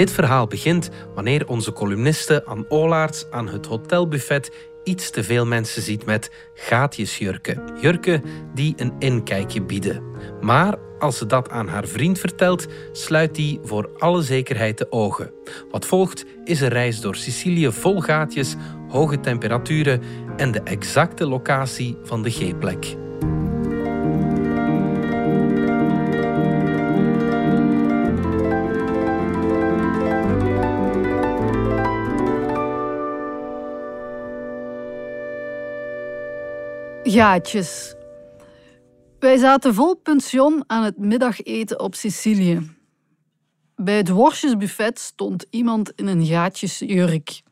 Dit verhaal begint wanneer onze columniste Anne Olaerts aan het hotelbuffet iets te veel mensen ziet met gaatjesjurken. Jurken die een inkijkje bieden. Maar als ze dat aan haar vriend vertelt, sluit die voor alle zekerheid de ogen. Wat volgt is een reis door Sicilië vol gaatjes, hoge temperaturen en de exacte locatie van de G-plek. Gaatjes. Wij zaten vol pension aan het middageten op Sicilië. Bij het worstjesbuffet stond iemand in een gaatjesjurk.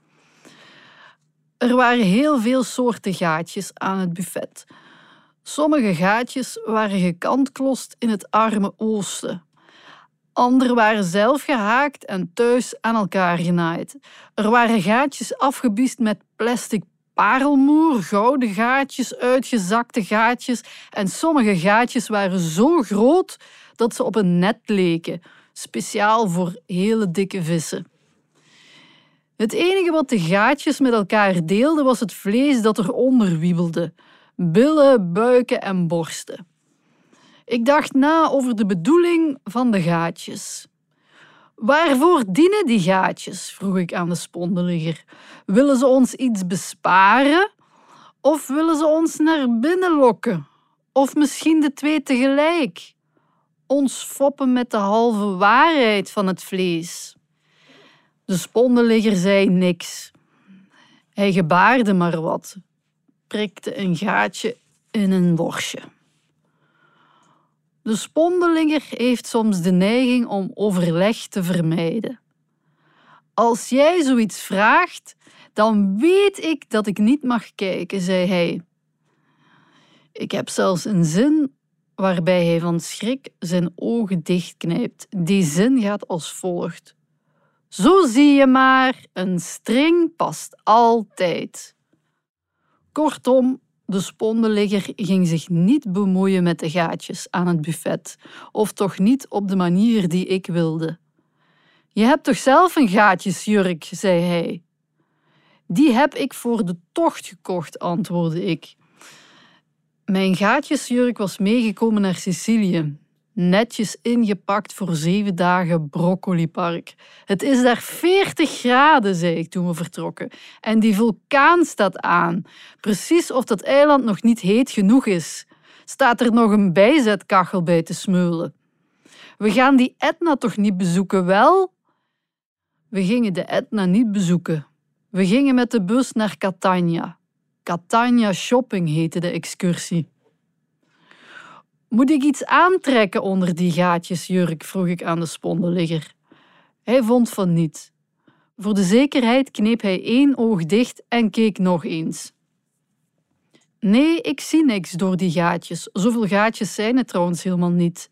Er waren heel veel soorten gaatjes aan het buffet. Sommige gaatjes waren gekantklost in het arme oosten. Andere waren zelf gehaakt en thuis aan elkaar genaaid. Er waren gaatjes afgebiest met plastic parelmoer, gouden gaatjes, uitgezakte gaatjes en sommige gaatjes waren zo groot dat ze op een net leken, speciaal voor hele dikke vissen. Het enige wat de gaatjes met elkaar deelden was het vlees dat eronder wiebelde, billen, buiken en borsten. Ik dacht na over de bedoeling van de gaatjes. Waarvoor dienen die gaatjes? vroeg ik aan de spondeligger. Willen ze ons iets besparen? Of willen ze ons naar binnen lokken? Of misschien de twee tegelijk? Ons foppen met de halve waarheid van het vlees. De spondeligger zei niks. Hij gebaarde maar wat, prikte een gaatje in een worstje. De spondelinger heeft soms de neiging om overleg te vermijden. Als jij zoiets vraagt, dan weet ik dat ik niet mag kijken, zei hij. Ik heb zelfs een zin waarbij hij van schrik zijn ogen dichtknijpt. Die zin gaat als volgt. Zo zie je maar, een string past altijd. Kortom, de spondenligger ging zich niet bemoeien met de gaatjes aan het buffet, of toch niet op de manier die ik wilde. Je hebt toch zelf een gaatjesjurk, zei hij. Die heb ik voor de tocht gekocht, antwoordde ik. Mijn gaatjesjurk was meegekomen naar Sicilië netjes ingepakt voor zeven dagen broccolipark. Het is daar 40 graden, zei ik toen we vertrokken. En die vulkaan staat aan. Precies of dat eiland nog niet heet genoeg is. Staat er nog een bijzetkachel bij te smeulen. We gaan die Etna toch niet bezoeken, wel? We gingen de Etna niet bezoeken. We gingen met de bus naar Catania. Catania Shopping heette de excursie. Moet ik iets aantrekken onder die gaatjesjurk? vroeg ik aan de spondenligger. Hij vond van niet. Voor de zekerheid kneep hij één oog dicht en keek nog eens. Nee, ik zie niks door die gaatjes. Zoveel gaatjes zijn het trouwens helemaal niet.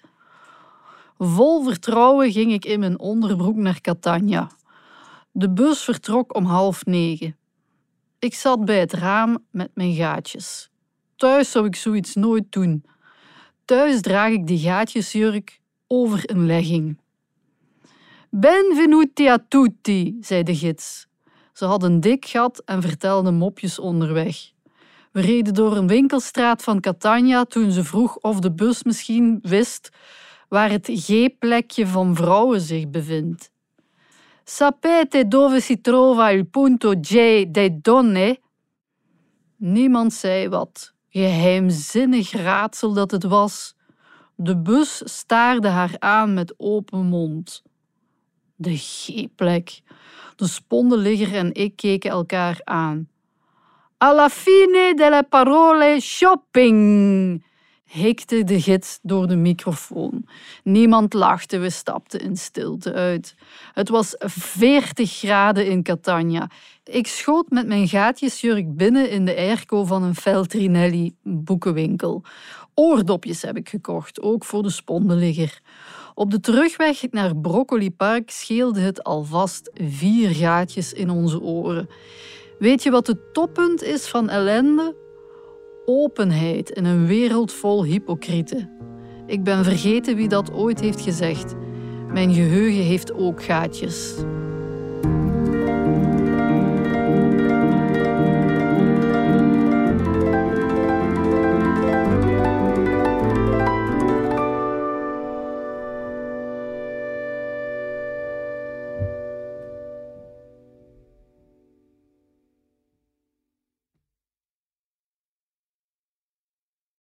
Vol vertrouwen ging ik in mijn onderbroek naar Catania. De bus vertrok om half negen. Ik zat bij het raam met mijn gaatjes. Thuis zou ik zoiets nooit doen. Thuis draag ik die gaatjesjurk over een legging. Benvenuti a tutti, zei de gids. Ze had een dik gat en vertelde mopjes onderweg. We reden door een winkelstraat van Catania toen ze vroeg of de bus misschien wist waar het G-plekje van vrouwen zich bevindt. Sapete dove si trova il punto J dei donne? Niemand zei wat geheimzinnig raadsel dat het was. De bus staarde haar aan met open mond. De G-plek. De spondenligger en ik keken elkaar aan. Alla fine delle parole shopping, hikte de gids door de microfoon. Niemand lachte, we stapten in stilte uit. Het was 40 graden in Catania. Ik schoot met mijn gaatjesjurk binnen in de airco van een Feltrinelli boekenwinkel. Oordopjes heb ik gekocht, ook voor de spondenligger. Op de terugweg naar Broccoli Park scheelde het alvast vier gaatjes in onze oren. Weet je wat het toppunt is van ellende? Openheid in een wereld vol hypocrieten. Ik ben vergeten wie dat ooit heeft gezegd. Mijn geheugen heeft ook gaatjes.